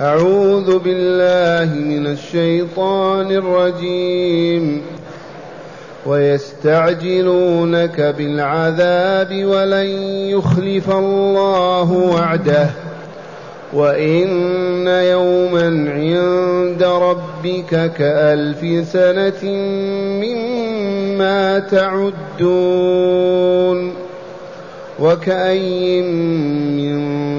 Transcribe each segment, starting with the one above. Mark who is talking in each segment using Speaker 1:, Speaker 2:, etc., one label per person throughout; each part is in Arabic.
Speaker 1: أعوذ بالله من الشيطان الرجيم. ويستعجلونك بالعذاب ولن يخلف الله وعده. وإن يوما عند ربك كألف سنة مما تعدون. وكأي من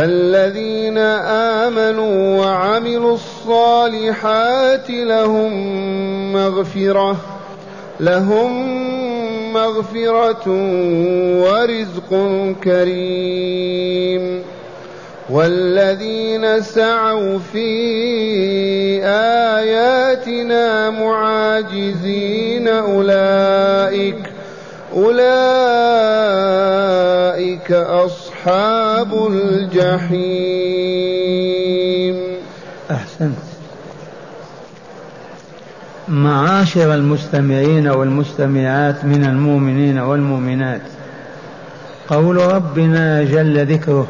Speaker 1: فالذين آمنوا وعملوا الصالحات لهم مغفرة لهم مغفرة ورزق كريم. والذين سعوا في آياتنا معاجزين أولئك أولئك أصحاب الجحيم.
Speaker 2: أحسنت. معاشر المستمعين والمستمعات من المؤمنين والمؤمنات قول ربنا جل ذكره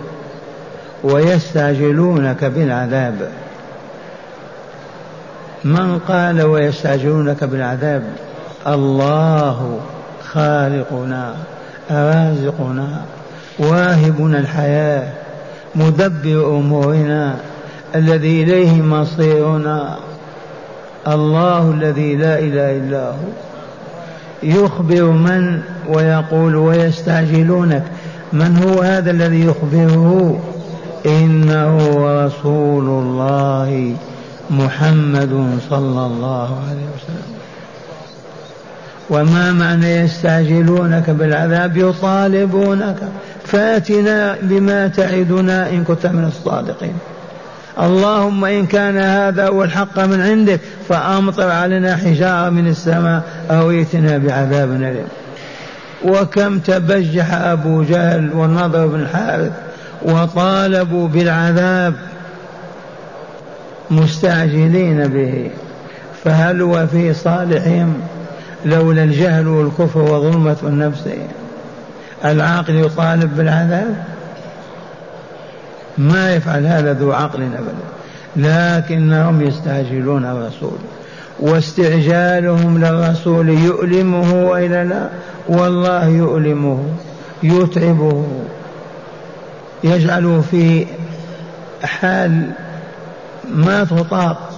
Speaker 2: ويستعجلونك بالعذاب. من قال ويستعجلونك بالعذاب؟ الله خالقنا رازقنا. واهبنا الحياة مدبر أمورنا الذي إليه مصيرنا. الله الذي لا إله إلا هو. يخبر من ويقول ويستعجلونك. من هو هذا الذي يخبره؟ إنه رسول الله محمد صلى الله عليه وسلم. وما معنى يستعجلونك بالعذاب؟ يطالبونك. فأتنا بما تعدنا إن كنت من الصادقين. اللهم إن كان هذا هو الحق من عندك فأمطر علينا حجارة من السماء أو ائتنا بعذاب أليم. وكم تبجح أبو جهل والنضر بن الحارث وطالبوا بالعذاب مستعجلين به فهل هو في صالحهم؟ لولا الجهل والكفر وظلمة النفس. العاقل يطالب بالعذاب؟ ما يفعل هذا ذو عقل أبدا. لكنهم يستعجلون الرسول. واستعجالهم للرسول يؤلمه والا لا؟ والله يؤلمه يتعبه يجعله في حال ما تطاق.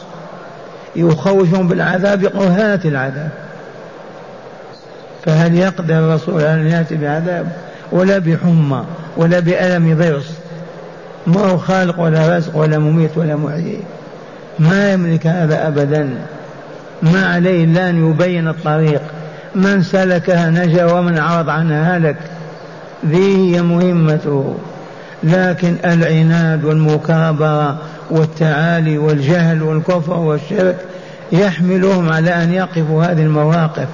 Speaker 2: يخوفهم بالعذاب هات العذاب. فهل يقدر الرسول أن يأتي بعذاب ولا بحمى ولا بألم ضرس. ما هو خالق ولا رازق ولا مميت ولا محيي. ما يملك هذا أبدا. ما عليه إلا أن يبين الطريق. من سلكها نجا ومن عرض عنها هلك. ذي هي مهمته. لكن العناد والمكابرة والتعالي والجهل والكفر والشرك يحملهم على أن يقفوا هذه المواقف.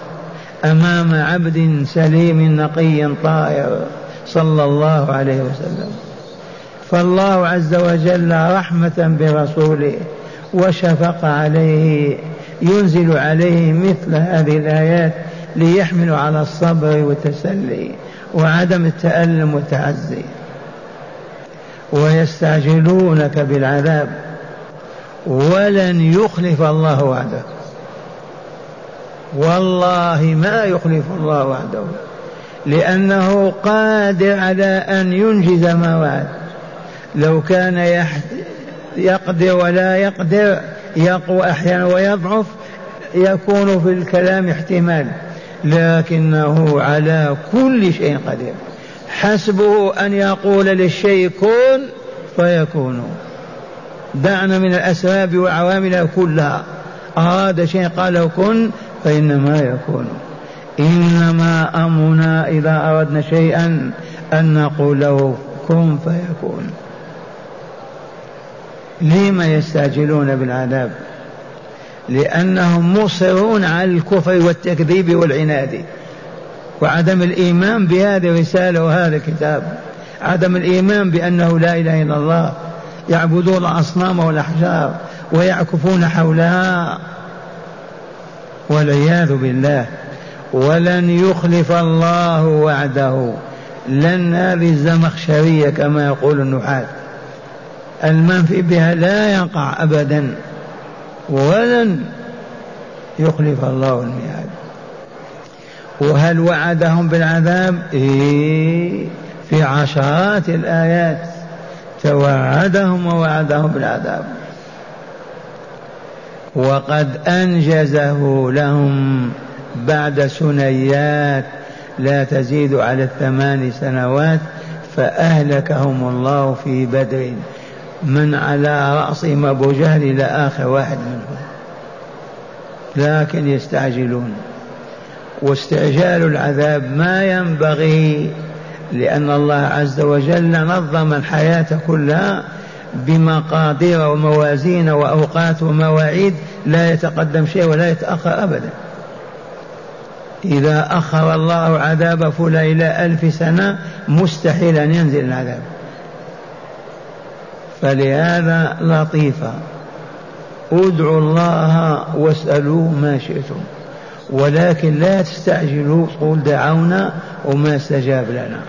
Speaker 2: أمام عبد سليم نقي طاهر صلى الله عليه وسلم. فالله عز وجل رحمة برسوله وشفق عليه ينزل عليه مثل هذه الآيات ليحملوا على الصبر والتسلي وعدم التألم والتعزي. ويستعجلونك بالعذاب ولن يخلف الله وعده والله ما يخلف الله وعده لأنه قادر على أن ينجز ما وعد. لو كان يقدر ولا يقدر يقوى أحيانا ويضعف يكون في الكلام احتمال. لكنه على كل شيء قدير. حسبه أن يقول للشيء كن فيكون. دعنا من الأسباب والعوامل كلها. أراد شيء قال كن فإنما يكون. إنما أمرنا إذا أردنا شيئا أن نقول له كن فيكون. لم يستعجلون بالعذاب؟ لأنهم مصرون على الكفر والتكذيب والعناد. وعدم الإيمان بهذه الرسالة وهذا الكتاب. عدم الإيمان بأنه لا إله إلا الله. يعبدون الأصنام والأحجار ويعكفون حولها. والعياذ بالله. ولن يخلف الله وعده. لن هذه الزمخشرية كما يقول النحاة. المنفي بها لا يقع أبدا. ولن يخلف الله الميعاد. وهل وعدهم بالعذاب؟ إيه في عشرات الآيات. توعدهم ووعدهم بالعذاب. وقد أنجزه لهم بعد سنيات لا تزيد على الثمان سنوات فأهلكهم الله في بدر. من على رأسهم أبو جهل إلى آخر واحد منهم. لكن يستعجلون. واستعجال العذاب ما ينبغي لأن الله عز وجل نظم الحياة كلها بمقادير وموازين وأوقات ومواعيد لا يتقدم شيء ولا يتأخر أبدا. إذا أخر الله عذاب فلان إلى ألف سنة مستحيل أن ينزل العذاب. فلهذا لطيفة. ادعوا الله واسألوه ما شئتم. ولكن لا تستعجلوا قل دعونا وما استجاب لنا.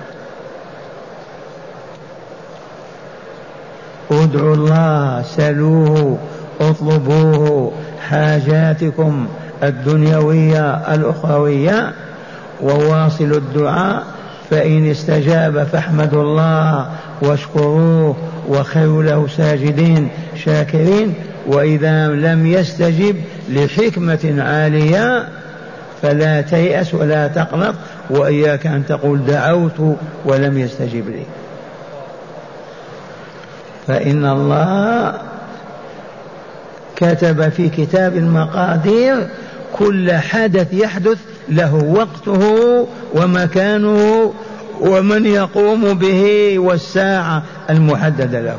Speaker 2: ادعوا الله سلوه اطلبوه. حاجاتكم الدنيوية الأخروية. وواصلوا الدعاء فإن استجاب فاحمدوا الله واشكروه وخيروا له ساجدين شاكرين. وإذا لم يستجب لحكمة عالية فلا تيأس ولا تقنط وإياك أن تقول دعوت ولم يستجب لي. فإن الله كتب في كتاب المقادير كل حدث يحدث له وقته ومكانه ومن يقوم به والساعة المحددة له.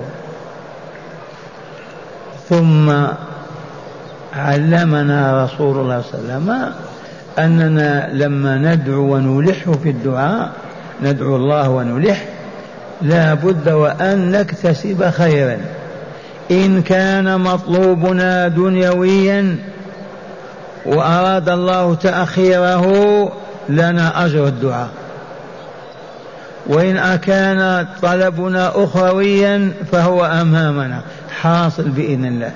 Speaker 2: ثم علمنا رسول الله صلى الله عليه وسلم أننا لما ندعو ونلح في الدعاء ندعو الله ونلح لا بد وأن نكتسب خيرا. إن كان مطلوبنا دنيويا وأراد الله تأخيره لنا أجر الدعاء. وإن أكان طلبنا أخرويا فهو أمامنا حاصل بإذن الله.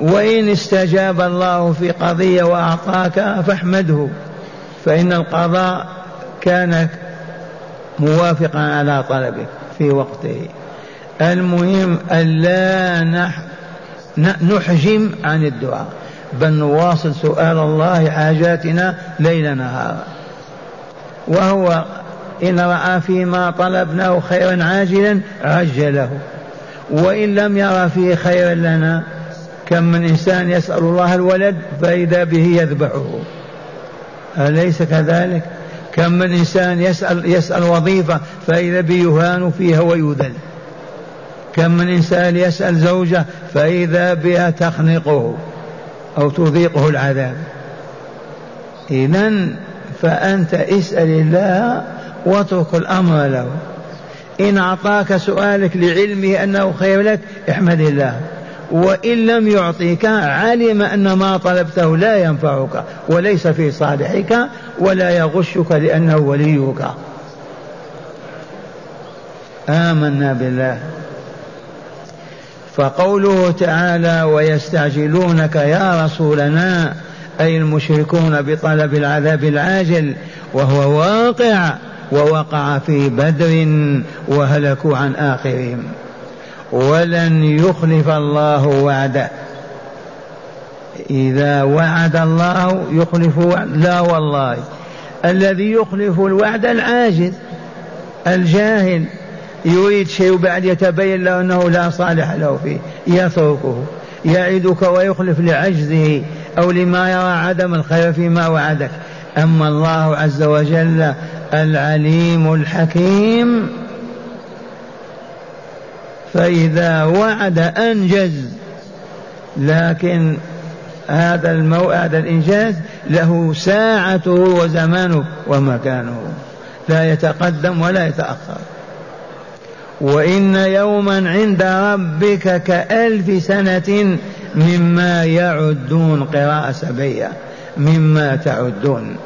Speaker 2: وإن استجاب الله في قضية وأعطاك فاحمده فإن القضاء كان موافقا على طلبك في وقته. المهم ألا نحجم عن الدعاء بل نواصل سؤال الله حاجاتنا ليل نهار. وهو إن رأى فيما طلبناه خيرا عاجلا عجله. وإن لم يرى فيه خيرا لنا كم من إنسان يسأل الله الولد فإذا به يذبحه؟ أليس كذلك؟ كم من إنسان يسأل, يسأل وظيفة فإذا به يهان فيها ويذل. كم من إنسان يسأل زوجة فإذا بها تخنقه أو تذيقه العذاب. إذا فأنت اسأل الله واترك الأمر له. إن أعطاك سؤالك لعلمه أنه خير لك احمد الله. وإن لم يعطيك علم أن ما طلبته لا ينفعك وليس في صالحك ولا يغشك لأنه وليك. آمنا بالله. فقوله تعالى ويستعجلونك يا رسولنا أي المشركون بطلب العذاب العاجل وهو واقع ووقع في بدر وهلكوا عن آخرهم. ولن يخلف الله وعده إذا وعد الله يخلف وعد لا والله. الذي يخلف الوعد العاجز الجاهل. يريد شيء وبعد يتبين له أنه لا صالح له فيه. يتركه. يعدك ويخلف لعجزه أو لما يرى عدم الخير فيما وعدك. أما الله عز وجل العليم الحكيم. فإذا وعد أنجز. لكن هذا المو... هذا الإنجاز له ساعته وزمانه ومكانه. لا يتقدم ولا يتأخر. وإن يوما عند ربك كألف سنة مما يعدون قراءة سبية مما تعدون.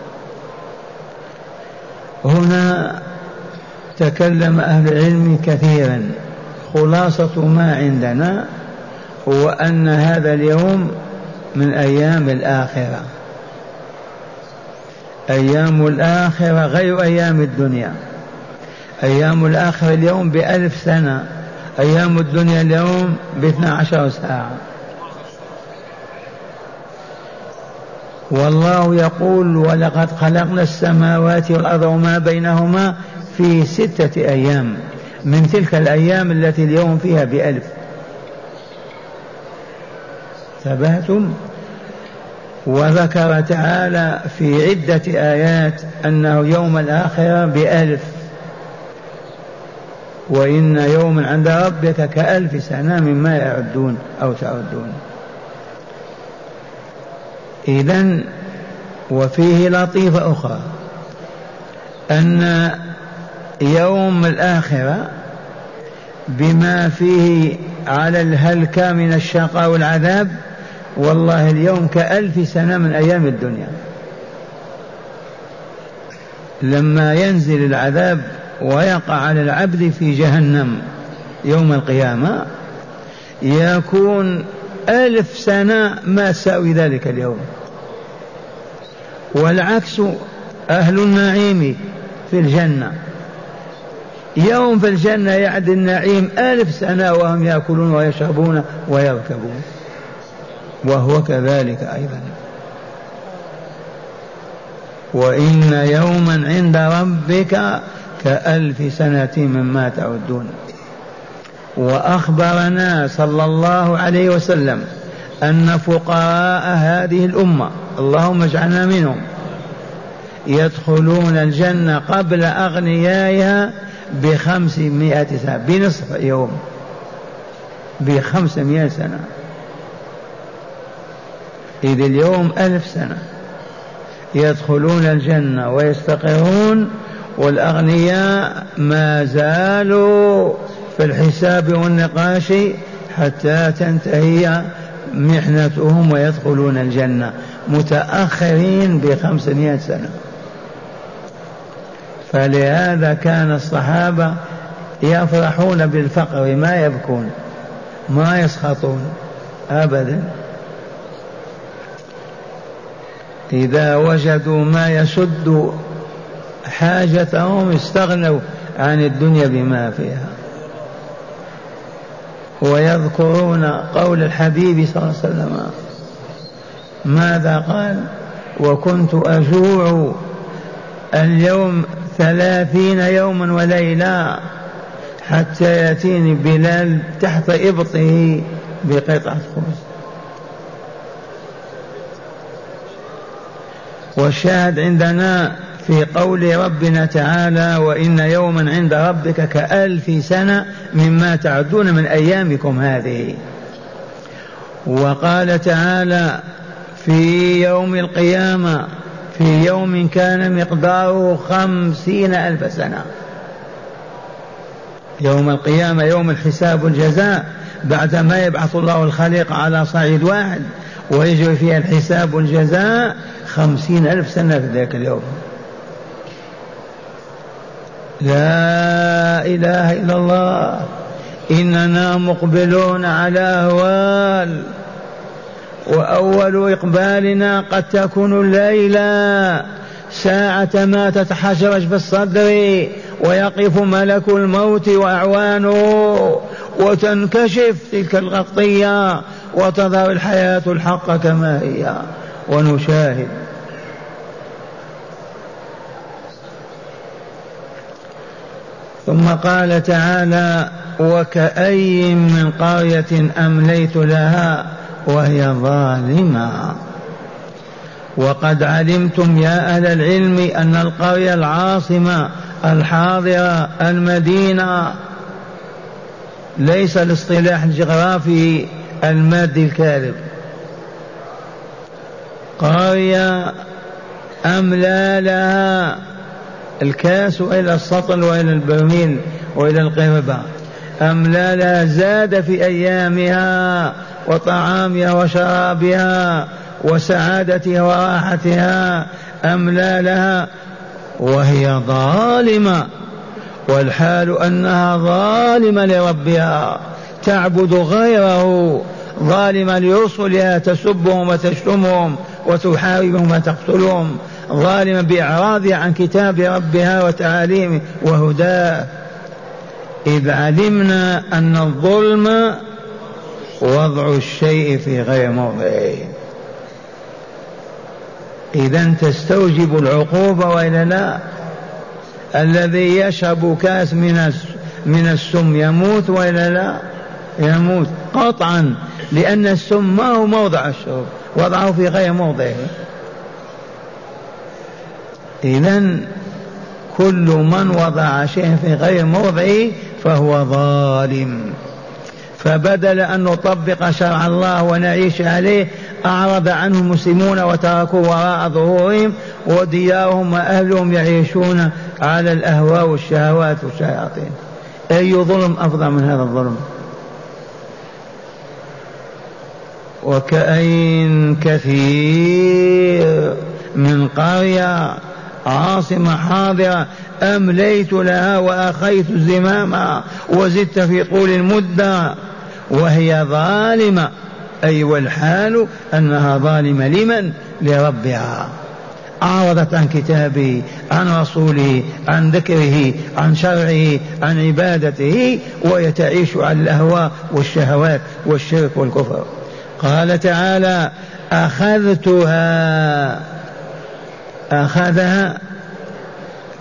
Speaker 2: هنا تكلم أهل العلم كثيرا. خلاصة ما عندنا هو أن هذا اليوم من أيام الآخرة. أيام الآخرة غير أيام الدنيا. أيام الآخرة اليوم بألف سنة. أيام الدنيا اليوم باثنى عشر ساعة. والله يقول ولقد خلقنا السماوات والأرض وما بينهما في ستة أيام. من تلك الأيام التي اليوم فيها بألف. ثباتم وذكر تعالى في عدة آيات أنه يوم الآخرة بألف. وإن يوما عند ربك كألف سنة مما يعدون أو تعدون. إذا وفيه لطيفة أخرى. أن يوم الآخرة بما فيه على الهلكة من الشقاء والعذاب والله اليوم كألف سنة من أيام الدنيا. لما ينزل العذاب ويقع على العبد في جهنم يوم القيامة يكون ألف سنة ما تساوي ذلك اليوم. والعكس أهل النعيم في الجنة. يوم في الجنة يعد النعيم ألف سنة وهم يأكلون ويشربون ويركبون. وهو كذلك أيضا. وإن يوما عند ربك كألف سنة مما تعدون. وأخبرنا صلى الله عليه وسلم أن فقراء هذه الأمة اللهم اجعلنا منهم يدخلون الجنة قبل أغنيائها بخمسمائة سنة بنصف يوم بخمسمائة سنة. إذ اليوم ألف سنة. يدخلون الجنة ويستقرون والأغنياء ما زالوا في الحساب والنقاش حتى تنتهي محنتهم ويدخلون الجنة متأخرين بخمسمائة سنة. فلهذا كان الصحابة يفرحون بالفقر ما يبكون ما يسخطون أبدا. إذا وجدوا ما يسد حاجتهم استغنوا عن الدنيا بما فيها. ويذكرون قول الحبيب صلى الله عليه وسلم ماذا قال؟ وكنت أجوع اليوم ثلاثين يوما وليلة حتى يأتيني بلال تحت إبطه بقطعة خبز. والشاهد عندنا في قول ربنا تعالى وإن يوما عند ربك كألف سنة مما تعدون من أيامكم هذه وقال تعالى في يوم القيامة في يوم كان مقداره خمسين ألف سنة. يوم القيامة يوم الحساب والجزاء بعدما يبعث الله الخليق على صعيد واحد ويجري فيها الحساب والجزاء خمسين ألف سنة في ذاك اليوم. لا إله إلا الله. إننا مقبلون على أهوال. وأول إقبالنا قد تكون الليلة ساعة ما تتحشرش في الصدر ويقف ملك الموت وأعوانه وتنكشف تلك الغطية وتظهر الحياة الحق كما هي. ونشاهد. ثم قال تعالى وكأي من قرية أمليت لها؟ وهي ظالمة. وقد علمتم يا أهل العلم أن القرية العاصمة الحاضرة المدينة ليس الاصطلاح الجغرافي المادي الكاذب. قرية أملى لها الكاس وإلى السطل وإلى البرميل وإلى القربة؟ أملى لها زاد في أيامها وطعامها وشرابها وسعادتها وراحتها أملى لها؟ وهي ظالمة. والحال أنها ظالمة لربها. تعبد غيره. ظالمة لرسلها تسبهم وتشتمهم وتحاربهم وتقتلهم. ظالمة بإعراضها عن كتاب ربها وتعاليمه وهداه. إذ علمنا أن الظلم وضع الشيء في غير موضعه. إذا تستوجب العقوبة وإلا لا؟ الذي يشرب كأس من من السم يموت وإلا لا؟ يموت قطعا لأن السم ما هو موضع الشرب وضعه في غير موضعه. إذا كل من وضع شيئا في غير موضعه فهو ظالم. فبدل أن نطبق شرع الله ونعيش عليه أعرض عنه المسلمون وتركوا وراء ظهورهم وديارهم وأهلهم يعيشون على الأهواء والشهوات والشياطين. أي ظلم أفضل من هذا الظلم؟ وكأين كثير من قرية عاصمة حاضرة أمليت لها وأخيت زمامها وزدت في طول المدة وهي ظالمة. أي والحال أنها ظالمة لمن؟ لربها. أعرضت عن كتابه عن رسوله عن ذكره عن شرعه عن عبادته وهي تعيش على الأهواء والشهوات والشرك والكفر. قال تعالى أخذتها. أخذها.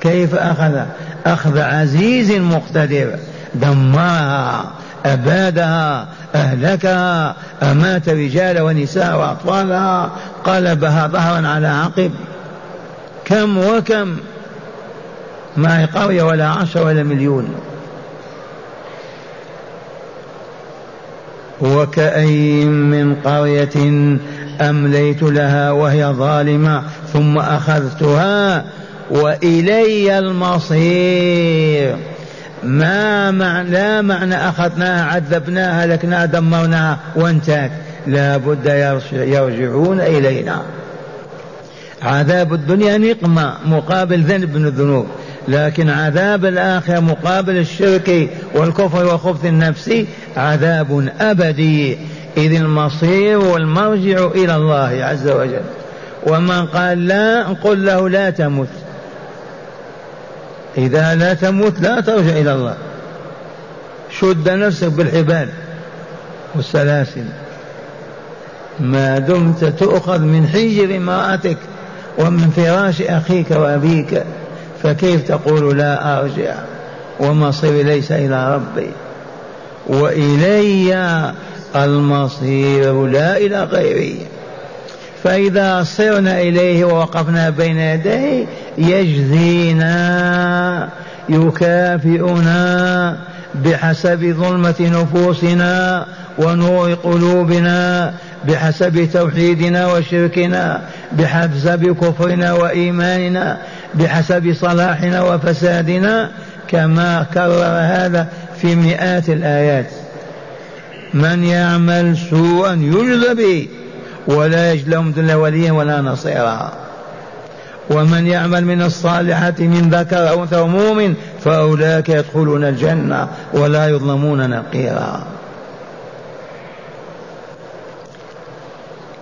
Speaker 2: كيف أخذ أخذ عزيز مقتدر دمرها أبادها أهلكها أمات رجال ونساء وأطفالها. قلبها ظهرا على عقب. كم وكم؟ ما هي قرية ولا عشر ولا مليون. وكأين من قرية أمليت لها وهي ظالمة ثم أخذتها وإلي المصير. ما معنى لا معنى أخذناها عذبناها هلكناها دمرناها. وانتهت. لا بد يرجعون إلينا. عذاب الدنيا نقمة مقابل ذنب من الذنوب. لكن عذاب الآخرة مقابل الشرك والكفر والخبث النفسي عذاب أبدي. إذ المصير والمرجع إلى الله عز وجل. ومن قال لا قل له لا تمت. إذا لا تموت لا ترجع إلى الله. شد نفسك بالحبال والسلاسل. ما دمت تؤخذ من حجر امرأتك ومن فراش أخيك وأبيك فكيف تقول لا أرجع؟ ومصيري ليس إلى ربي. وإلي المصير لا إلى غيري. فإذا صرنا إليه ووقفنا بين يديه يجزينا يكافئنا بحسب ظلمة نفوسنا ونور قلوبنا بحسب توحيدنا وشركنا بحسب كفرنا وإيماننا بحسب صلاحنا وفسادنا كما كرر هذا في مئات الآيات. من يعمل سوءا يجز به. ولا يجد لهم وليا ولا نصيرا. ومن يعمل من الصالحات من ذكر أو أنثى مؤمن فأولئك يدخلون الجنة ولا يظلمون نقيرا.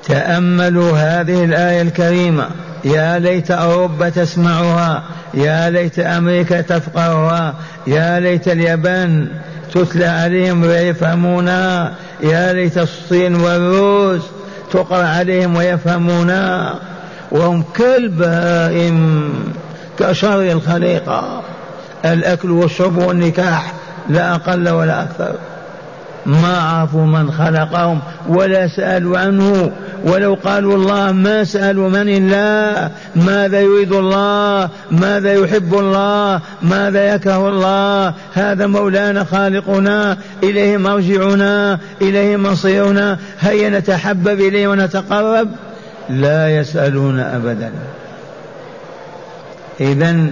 Speaker 2: تأملوا هذه الآية الكريمة. يا ليت أوروبا تسمعها. يا ليت أمريكا تفقهها. يا ليت اليابان تتلى عليهم ويفهمونها. يا ليت الصين والروس تقرأ عليهم ويفهمونها وهم كالبهائم كشر الخليقة. الأكل والشرب والنكاح لا أقل ولا أكثر. ما عرفوا من خلقهم ولا سألوا عنه. ولو قالوا الله ما سألوا من الله ماذا يريد الله ماذا يحب الله ماذا يكره الله. هذا مولانا خالقنا إليه مرجعنا إليه مصيرنا. هيا نتحبب إليه ونتقرب. لا يسألون أبدا. إذا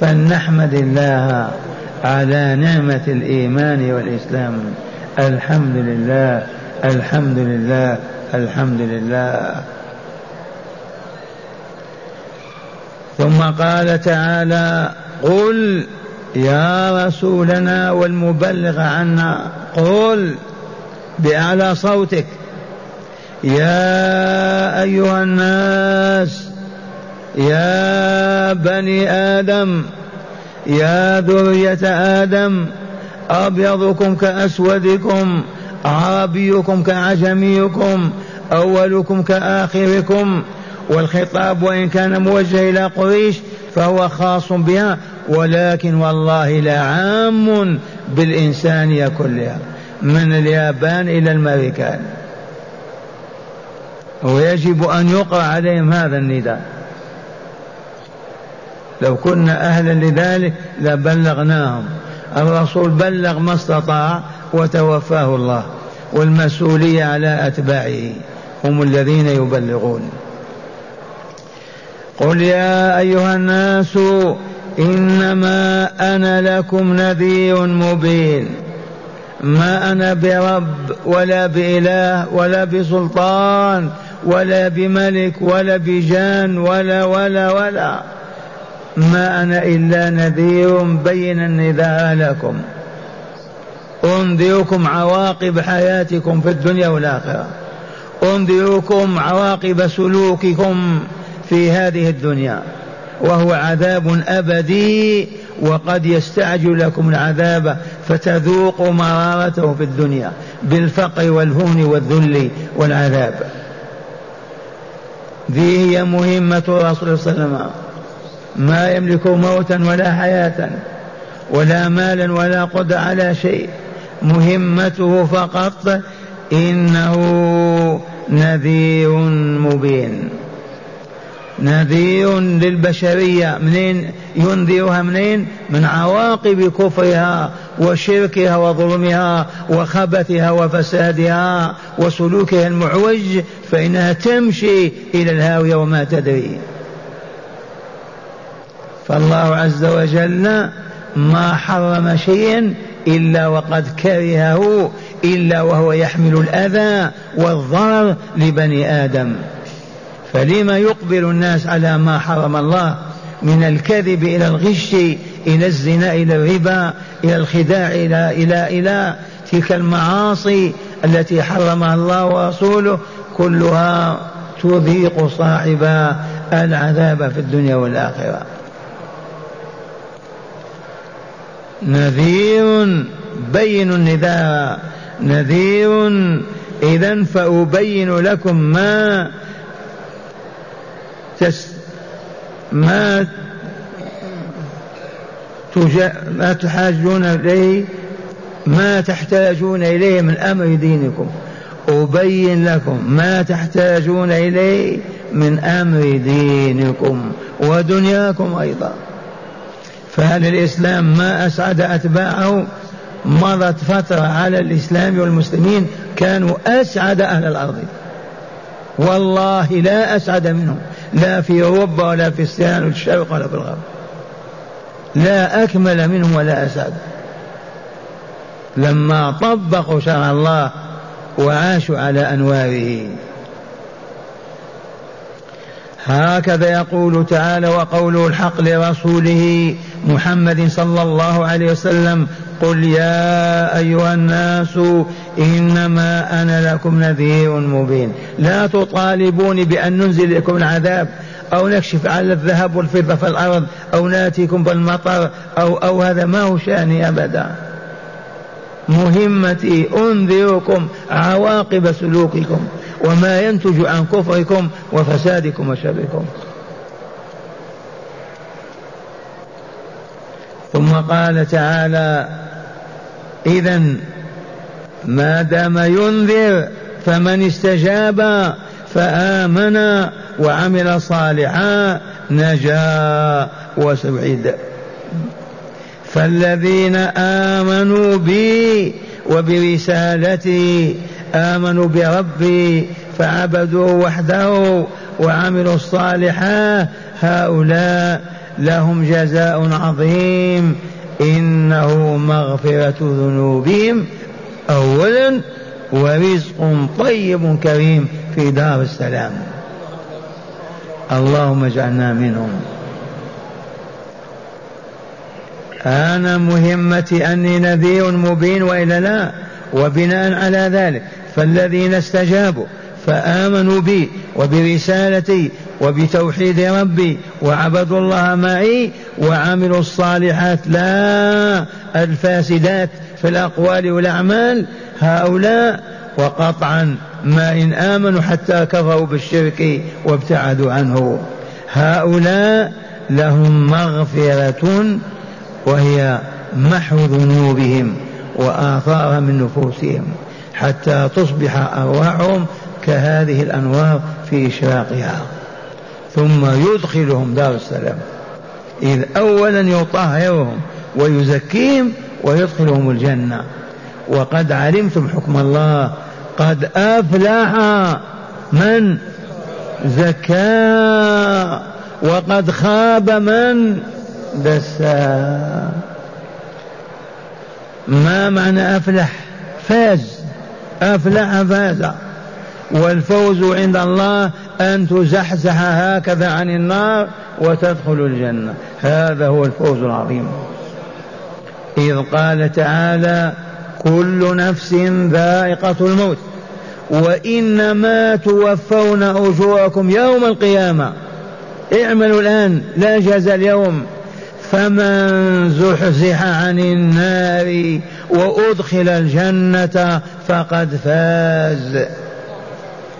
Speaker 2: فلنحمد الله على نعمة الإيمان والإسلام. الحمد لله الحمد لله الحمد لله ثم قال تعالى قل يا رسولنا والمبلغ عنا قل بأعلى صوتك يا أيها الناس يا بني آدم يا ذرية آدم أبيضكم كأسودكم عربيكم كعجميكم أولكم كآخركم. والخطاب وإن كان موجه إلى قريش فهو خاص بها ولكن والله لعام بالإنسانية كلها من اليابان إلى الأمريكان ويجب أن يقرأ عليهم هذا النداء. لو كنا أهلا لذلك لبلغناهم. الرسول بلغ ما استطاع وتوفاه الله والمسؤولية على أتباعه هم الذين يبلغون. قل يا أيها الناس إنما أنا لكم نذير مبين. ما أنا برب ولا بإله ولا بسلطان ولا بملك ولا بجان ولا ولا ولا. ما أنا إلا نذير بين النذار لكم. أنذركم عواقب حياتكم في الدنيا والآخرة. أنذركم عواقب سلوككم في هذه الدنيا. وهو عذاب أبدي وقد يستعجل لكم العذاب فتذوقوا مرارته في الدنيا بالفقر والهون والذل والعذاب. ذي هي مهمة رسول صلى الله عليه وسلم. ما يملك موتا ولا حياة ولا مالا ولا قدر على شيء. مهمته فقط إنه نذير مبين. نذير للبشرية منين؟ ينذرها منين؟ من عواقب كفرها وشركها وظلمها وخبثها وفسادها وسلوكها المعوج فإنها تمشي إلى الهاوية وما تدري. فالله عز وجل ما حرم شيئا إلا وقد كرهه إلا وهو يحمل الأذى والضرر لبني آدم. فلما يقبل الناس على ما حرم الله من الكذب إلى الغش إلى الزنا إلى الربا إلى الخداع إلى إلى إلى تلك المعاصي التي حرمها الله ورسوله كلها تذيق صاحبها العذاب في الدنيا والآخرة. نذير بين النذار نذير إذا فأبين لكم ما تس ما تجا ما تحاجون إليه ما تحتاجون إليه من أمر دينكم. أبين لكم ما تحتاجون إليه من أمر دينكم ودنياكم أيضا. فهل الإسلام ما أسعد أتباعه مضت فترة على الإسلام والمسلمين كانوا أسعد أهل الأرض. والله لا أسعد منهم لا في أوروبا ولا في السيان والشرق ولا في الغرب. لا أكمل منهم ولا أسعد. لما طبقوا شرع الله وعاشوا على أنواره هكذا يقول تعالى وقوله الحق لرسوله محمد صلى الله عليه وسلم قل يا أيها الناس إنما أنا لكم نذير مبين. لا تطالبوني بأن ننزل لكم العذاب أو نكشف على الذهب والفضة في الأرض أو نأتيكم بالمطر أو أو هذا ما هو شأني أبدا. مهمتي أنذركم عواقب سلوككم. وما ينتج عن كفركم وفسادكم وشركم. ثم قال تعالى إذا ما دام ينذر فمن استجاب فآمن وعمل صالحا نجا وسعد فالذين آمنوا بي وبرسالتي آمنوا بربي فعبدوا وحده وعملوا الصالحات هؤلاء لهم جزاء عظيم. إنه مغفرة ذنوبهم أولا ورزق طيب كريم في دار السلام. اللهم اجعلنا منهم. أنا مهمتي أني نذير مبين وإلا لا. وبناء على ذلك فالذين استجابوا فآمنوا بي وبرسالتي وبتوحيد ربي وعبدوا الله معي وعملوا الصالحات لا الفاسدات في الأقوال والأعمال هؤلاء وقطعا ما إن آمنوا حتى كفروا بالشرك وابتعدوا عنه. هؤلاء لهم مغفرة وهي محو ذنوبهم وآثارها من نفوسهم حتى تصبح أرواحهم كهذه الأنوار في إشراقها ثم يدخلهم دار السلام. إذ أولا يطهرهم ويزكيهم ويدخلهم الجنة. وقد علمتم حكم الله قد أفلح من زكى وقد خاب من دسا. ما معنى أفلح؟ فاز. أفلح فاز. والفوز عند الله أن تزحزح هكذا عن النار وتدخل الجنة. هذا هو الفوز العظيم. إذ قال تعالى كل نفس ذائقة الموت. وإنما توفون أجوركم يوم القيامة. اعملوا الآن لا جزى اليوم. فمن زحزح عن النار وأدخل الجنة فقد فاز.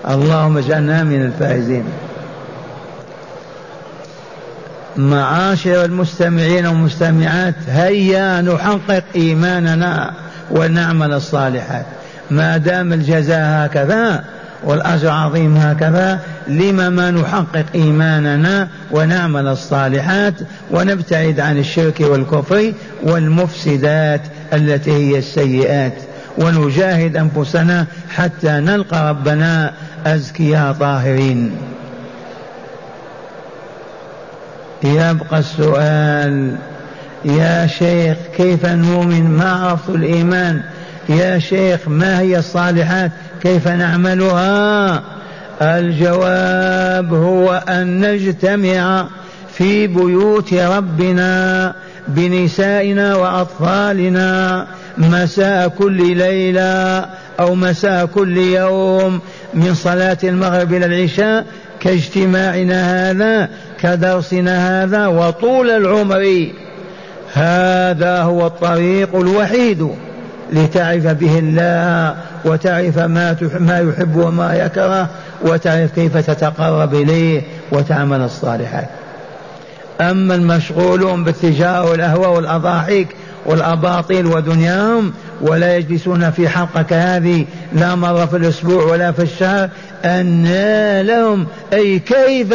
Speaker 2: اللهم اجعلنا من الفائزين. معاشر المستمعين والمستمعات هيا نحقق إيماننا ونعمل الصالحات. ما دام الجزاء هكذا والأجر عظيم هكذا. لم ما نحقق إيماننا ونعمل الصالحات ونبتعد عن الشرك والكفر والمفسدات التي هي السيئات. ونجاهد أنفسنا حتى نلقى ربنا أزكياء طاهرين. يبقى السؤال يا شيخ كيف نؤمن ما عرفت الإيمان؟ يا شيخ ما هي الصالحات؟ كيف نعملها؟ الجواب هو أن نجتمع في بيوت ربنا بنسائنا وأطفالنا مساء كل ليلة أو مساء كل يوم من صلاة المغرب إلى العشاء كاجتماعنا هذا كدرسنا هذا وطول العمر. هذا هو الطريق الوحيد. لتعرف به الله وتعرف ما ما يحب وما يكره وتعرف كيف تتقرب إليه وتعمل الصالحات. أما المشغولون بالتجارة والأهواء والاضاحيك والأباطيل ودنياهم ولا يجلسون في حلقة كهذه لا مرة في الأسبوع ولا في الشهر أن لهم أي كيف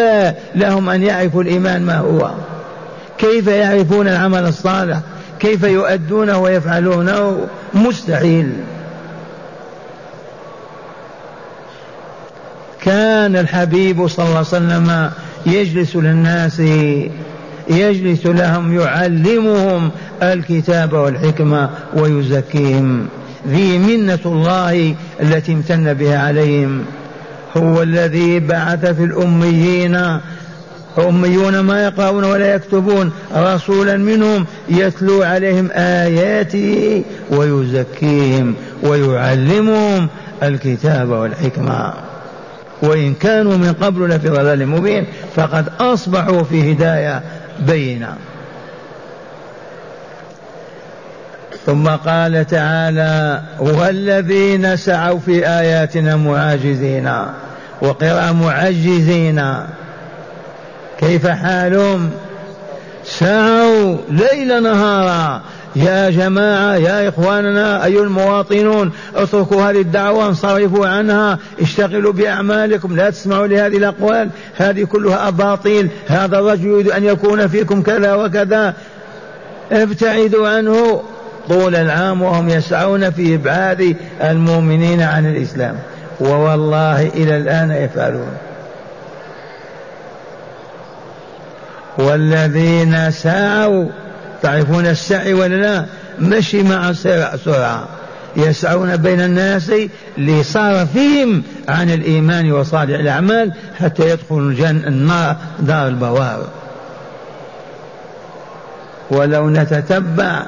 Speaker 2: لهم أن يعرفوا الإيمان ما هو؟ كيف يعرفون العمل الصالح؟ كيف يؤدونه ويفعلونه؟ مستحيل. كان الحبيب صلى الله عليه وسلم يجلس للناس يجلس لهم يعلمهم الكتاب والحكمة ويزكيهم. ذي منة الله التي امتن بها عليهم. هو الذي بعث في الأميين أميون ما يقرؤون ولا يكتبون رسولا منهم يتلو عليهم آياته ويزكيهم ويعلمهم الكتاب والحكمة. وإن كانوا من قبل لفي ضلال مبين فقد أصبحوا في هداية بينة. ثم قال تعالى والذين سعوا في آياتنا معاجزين وقراءة معجزين. كيف حالهم؟ سعوا ليل نهارا. يا جماعة يا إخواننا أيها المواطنون اتركوا هذه الدعوة انصرفوا عنها اشتغلوا بأعمالكم لا تسمعوا لهذه الأقوال. هذه كلها أباطيل. هذا الرجل يريد أن يكون فيكم كذا وكذا. ابتعدوا عنه. طول العام وهم يسعون في إبعاد المؤمنين عن الإسلام. ووالله إلى الآن يفعلون. والذين سعوا تعرفون السعي ولا لا؟ مشي مع سرعة يسعون بين الناس لصرفهم عن الإيمان وصالح الأعمال حتى يدخلوا الجنة النار دار البوار. ولو نتتبع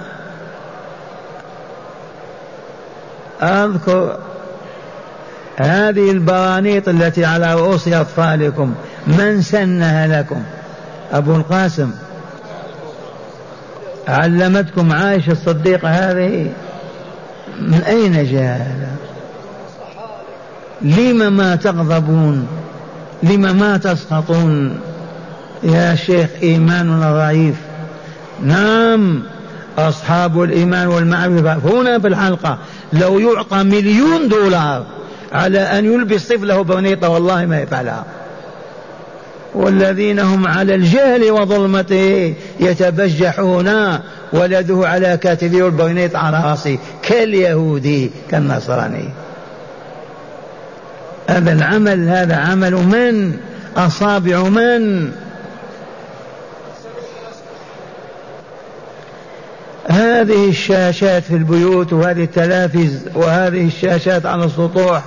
Speaker 2: أذكر هذه البرانيط التي على رؤوس أطفالكم. من سنها لكم؟ أبو القاسم. علمتكم عائشة الصديقة هذه من أين جاء هذا؟ لم ما تغضبون؟ لم ما تسخطون؟ يا شيخ إيماننا ضعيف. نعم أصحاب الإيمان والمعرفة هنا في الحلقة لو يعطى مليون دولار على أن يلبس طفله برنيطة والله ما يفعلها. والذين هم على الجهل وظلمته يتبجحون ولده على كتفه والبرنيط على راسه كاليهودي كالنصراني. هذا العمل هذا عمل من؟ أصابع من؟ هذه الشاشات في البيوت وهذه التلافز وهذه الشاشات على السطوح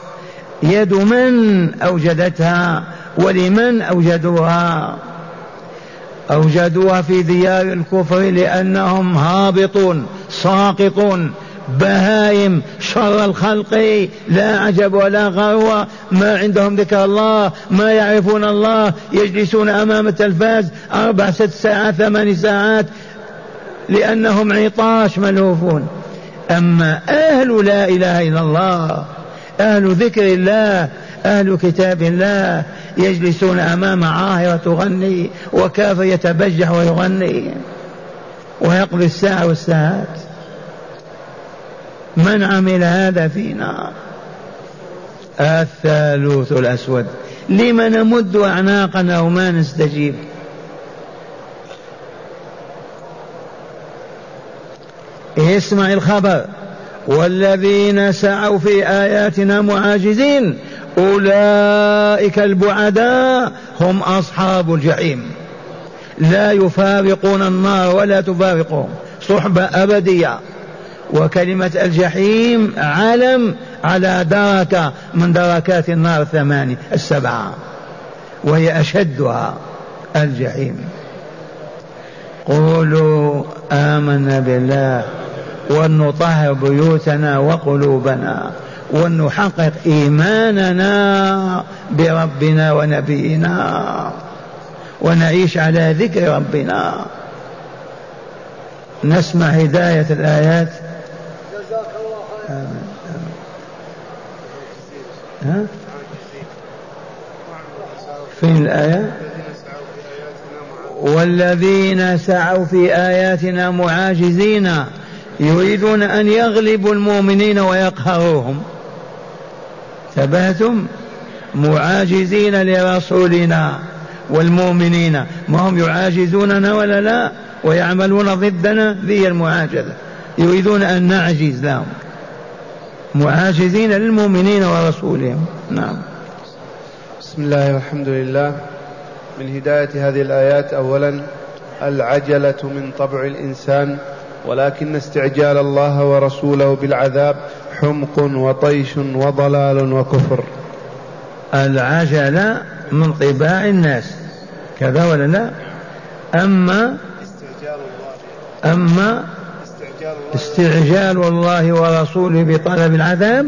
Speaker 2: يد من أوجدتها؟ ولمن أوجدوها؟ أوجدوها في ديار الكفر لأنهم هابطون ساقطون بهائم شر الخلق لا عجب ولا غروة ما عندهم ذكر الله ما يعرفون الله يجلسون أمام التلفاز أربع ست ساعات ثمان ساعات لأنهم عطاش ملهوفون أما أهل لا إله إلا الله أهل ذكر الله أهل كتاب الله يجلسون أمام عاهرة تغني وكافر يتبجح ويغني ويقضي الساعة والساعات. من عمل هذا فينا؟ الثالوث الأسود. لم نمد أعناقنا وما نستجيب؟ اسمع الخبر. والذين سعوا في آياتنا معاجزين أولئك البعداء هم أصحاب الجحيم. لا يفارقون النار ولا تفارقهم. صحبة أبدية. وكلمة الجحيم علم على دركة من دركات النار الثمانية السبعة. وهي أشدها الجحيم. قولوا آمنا بالله ونطهر بيوتنا وقلوبنا. ونحقق إيماننا بربنا ونبينا. ونعيش على ذكر ربنا. نسمع هداية الآيات. جزاك الله ها؟ فين الآية؟ والذين سعوا في آياتنا معاجزين يريدون أن يغلبوا المؤمنين ويقهروهم. ثباتم معاجزين لرسولنا والمؤمنين. ما هم يعاجزوننا ولا لا؟ ويعملون ضدنا ذي المعاجزة. يريدون أن نعجز لهم. معاجزين للمؤمنين ورسولهم. نعم.
Speaker 1: بسم الله والحمد لله. من هداية هذه الآيات أولا العجلة من طبع الإنسان ولكن استعجال الله ورسوله بالعذاب حمق وطيش وضلال وكفر.
Speaker 2: العجلة من طباع الناس. كذا ولا لا؟ أما أما استعجال الله ورسوله بطلب العذاب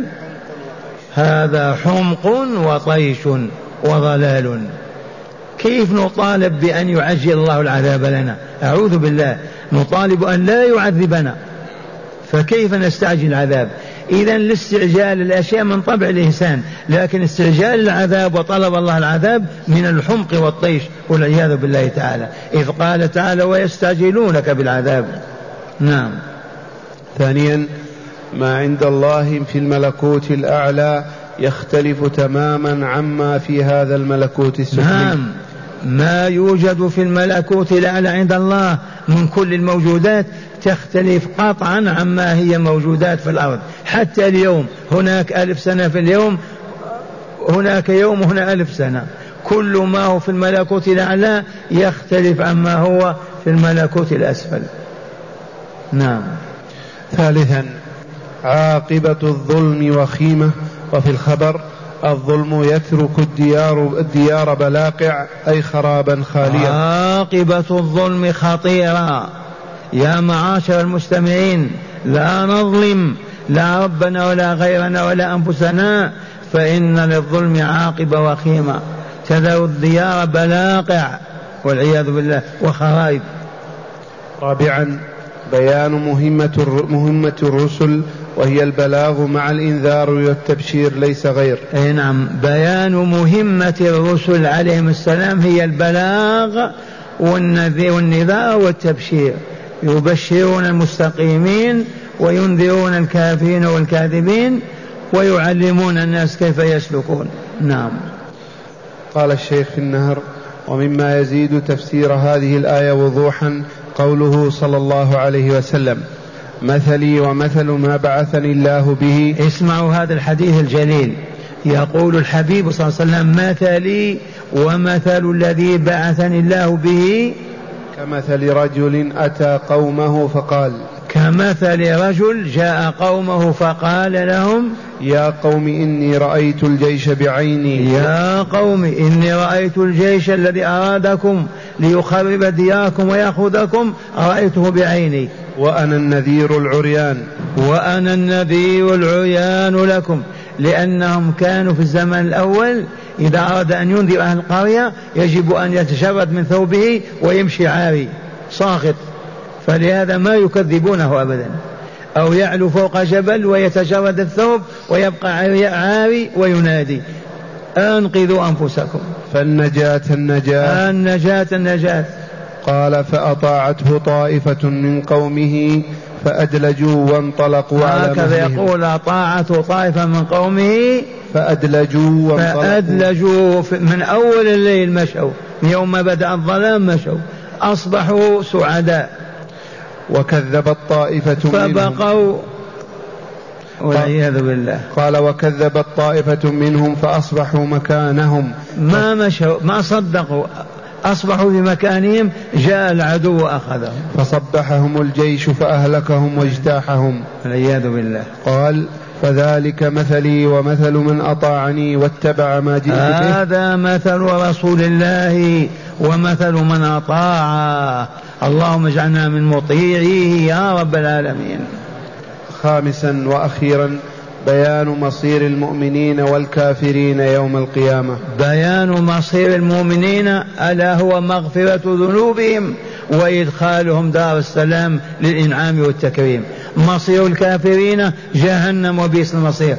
Speaker 2: هذا حمق وطيش وضلال. كيف نطالب بأن يعجل الله العذاب لنا؟ أعوذ بالله. نطالب أن لا يعذبنا. فكيف نستعجل العذاب؟ إذا الاستعجال الأشياء من طبع الإنسان لكن استعجال العذاب وطلب الله العذاب من الحمق والطيش والعياذ بالله تعالى. إذ قال تعالى ويستعجلونك بالعذاب. نعم.
Speaker 1: ثانيا ما عند الله في الملكوت الأعلى يختلف تماما عما في هذا الملكوت السفلي.
Speaker 2: نعم. ما يوجد في الملكوت الأعلى عند الله من كل الموجودات تختلف قطعا عما هي موجودات في الأرض. حتى اليوم هناك ألف سنة في اليوم هناك يوم هنا ألف سنة. كل ما هو في الملكوت الأعلى يختلف عما هو في الملكوت الأسفل. نعم.
Speaker 1: ثالثا عاقبة الظلم وخيمة. وفي الخبر الظلم يترك الديار الديار بلاقع أي خرابا خاليا.
Speaker 2: عاقبة الظلم خطيرة. يا معاشر المستمعين لا نظلم لا ربنا ولا غيرنا ولا أنفسنا فإن للظلم عاقبة وخيمة. تذر الديار بلاقع والعياذ بالله وخرائب.
Speaker 1: رابعا بيان مهمة مهمة الرسل وهي البلاغ مع الإنذار والتبشير ليس غير.
Speaker 2: أي نعم بيان مهمة الرسل عليهم السلام هي البلاغ والنذير والنذار والتبشير. يبشرون المستقيمين وينذرون الكافرين والكاذبين ويعلمون الناس كيف يسلكون. نعم.
Speaker 1: قال الشيخ في النهر ومما يزيد تفسير هذه الآية وضوحا قوله صلى الله عليه وسلم مثلي ومثل ما بعثني الله به.
Speaker 2: اسمعوا هذا الحديث الجليل. يقول الحبيب صلى الله عليه وسلم مثلي ومثل الذي بعثني الله به.
Speaker 1: كمثل رجل أتى قومه فقال
Speaker 2: كمثل رجل جاء قومه فقال لهم
Speaker 1: يا قوم إني رأيت الجيش بعيني.
Speaker 2: يا قوم إني رأيت الجيش الذي أرادكم ليخرب دياركم ويأخذكم رأيته بعيني.
Speaker 1: وأنا النذير العريان.
Speaker 2: وأنا النذير العريان لكم لأنهم كانوا في الزمن الأول إذا أراد أن ينذر أهل القرية يجب أن يتشرد من ثوبه ويمشي عاري ساخط. فلهذا ما يكذبونه أبدا. أو يعلو فوق جبل ويتجرد الثوب ويبقى عاري وينادي. أنقذوا أنفسكم.
Speaker 1: فالنجاة النجاة.
Speaker 2: النجاة النجاة.
Speaker 1: قال فأطاعته طائفة من قومه فأدلجوا وانطلقوا على
Speaker 2: هكذا يقول طاعته طائفة من قومه.
Speaker 1: فأدلجوا
Speaker 2: وانطلقوا. فأدلجوا من أول الليل مشوا يوم بدأ الظلام مشوا أصبحوا سعداء.
Speaker 1: وكذبت طائفة
Speaker 2: فبقوا والعياذ بالله.
Speaker 1: قال وكذبت طائفة منهم فأصبحوا مكانهم.
Speaker 2: ما مشوا ما صدقوا. أصبحوا في مكانهم جاء العدو وأخذهم.
Speaker 1: فصبحهم الجيش فأهلكهم واجتاحهم.
Speaker 2: والعياذ بالله.
Speaker 1: قال فذلك مثلي ومثل من أطاعني واتبع ما جئت به.
Speaker 2: هذا مثل رسول الله ومثل من أطاع. اللهم اجعلنا من مطيعيه يا رب العالمين.
Speaker 1: خامسا وأخيرا بيان مصير المؤمنين والكافرين يوم القيامة.
Speaker 2: بيان مصير المؤمنين ألا هو مغفرة ذنوبهم وإدخالهم دار السلام للإنعام والتكريم. مصير الكافرين جهنم وبئس المصير.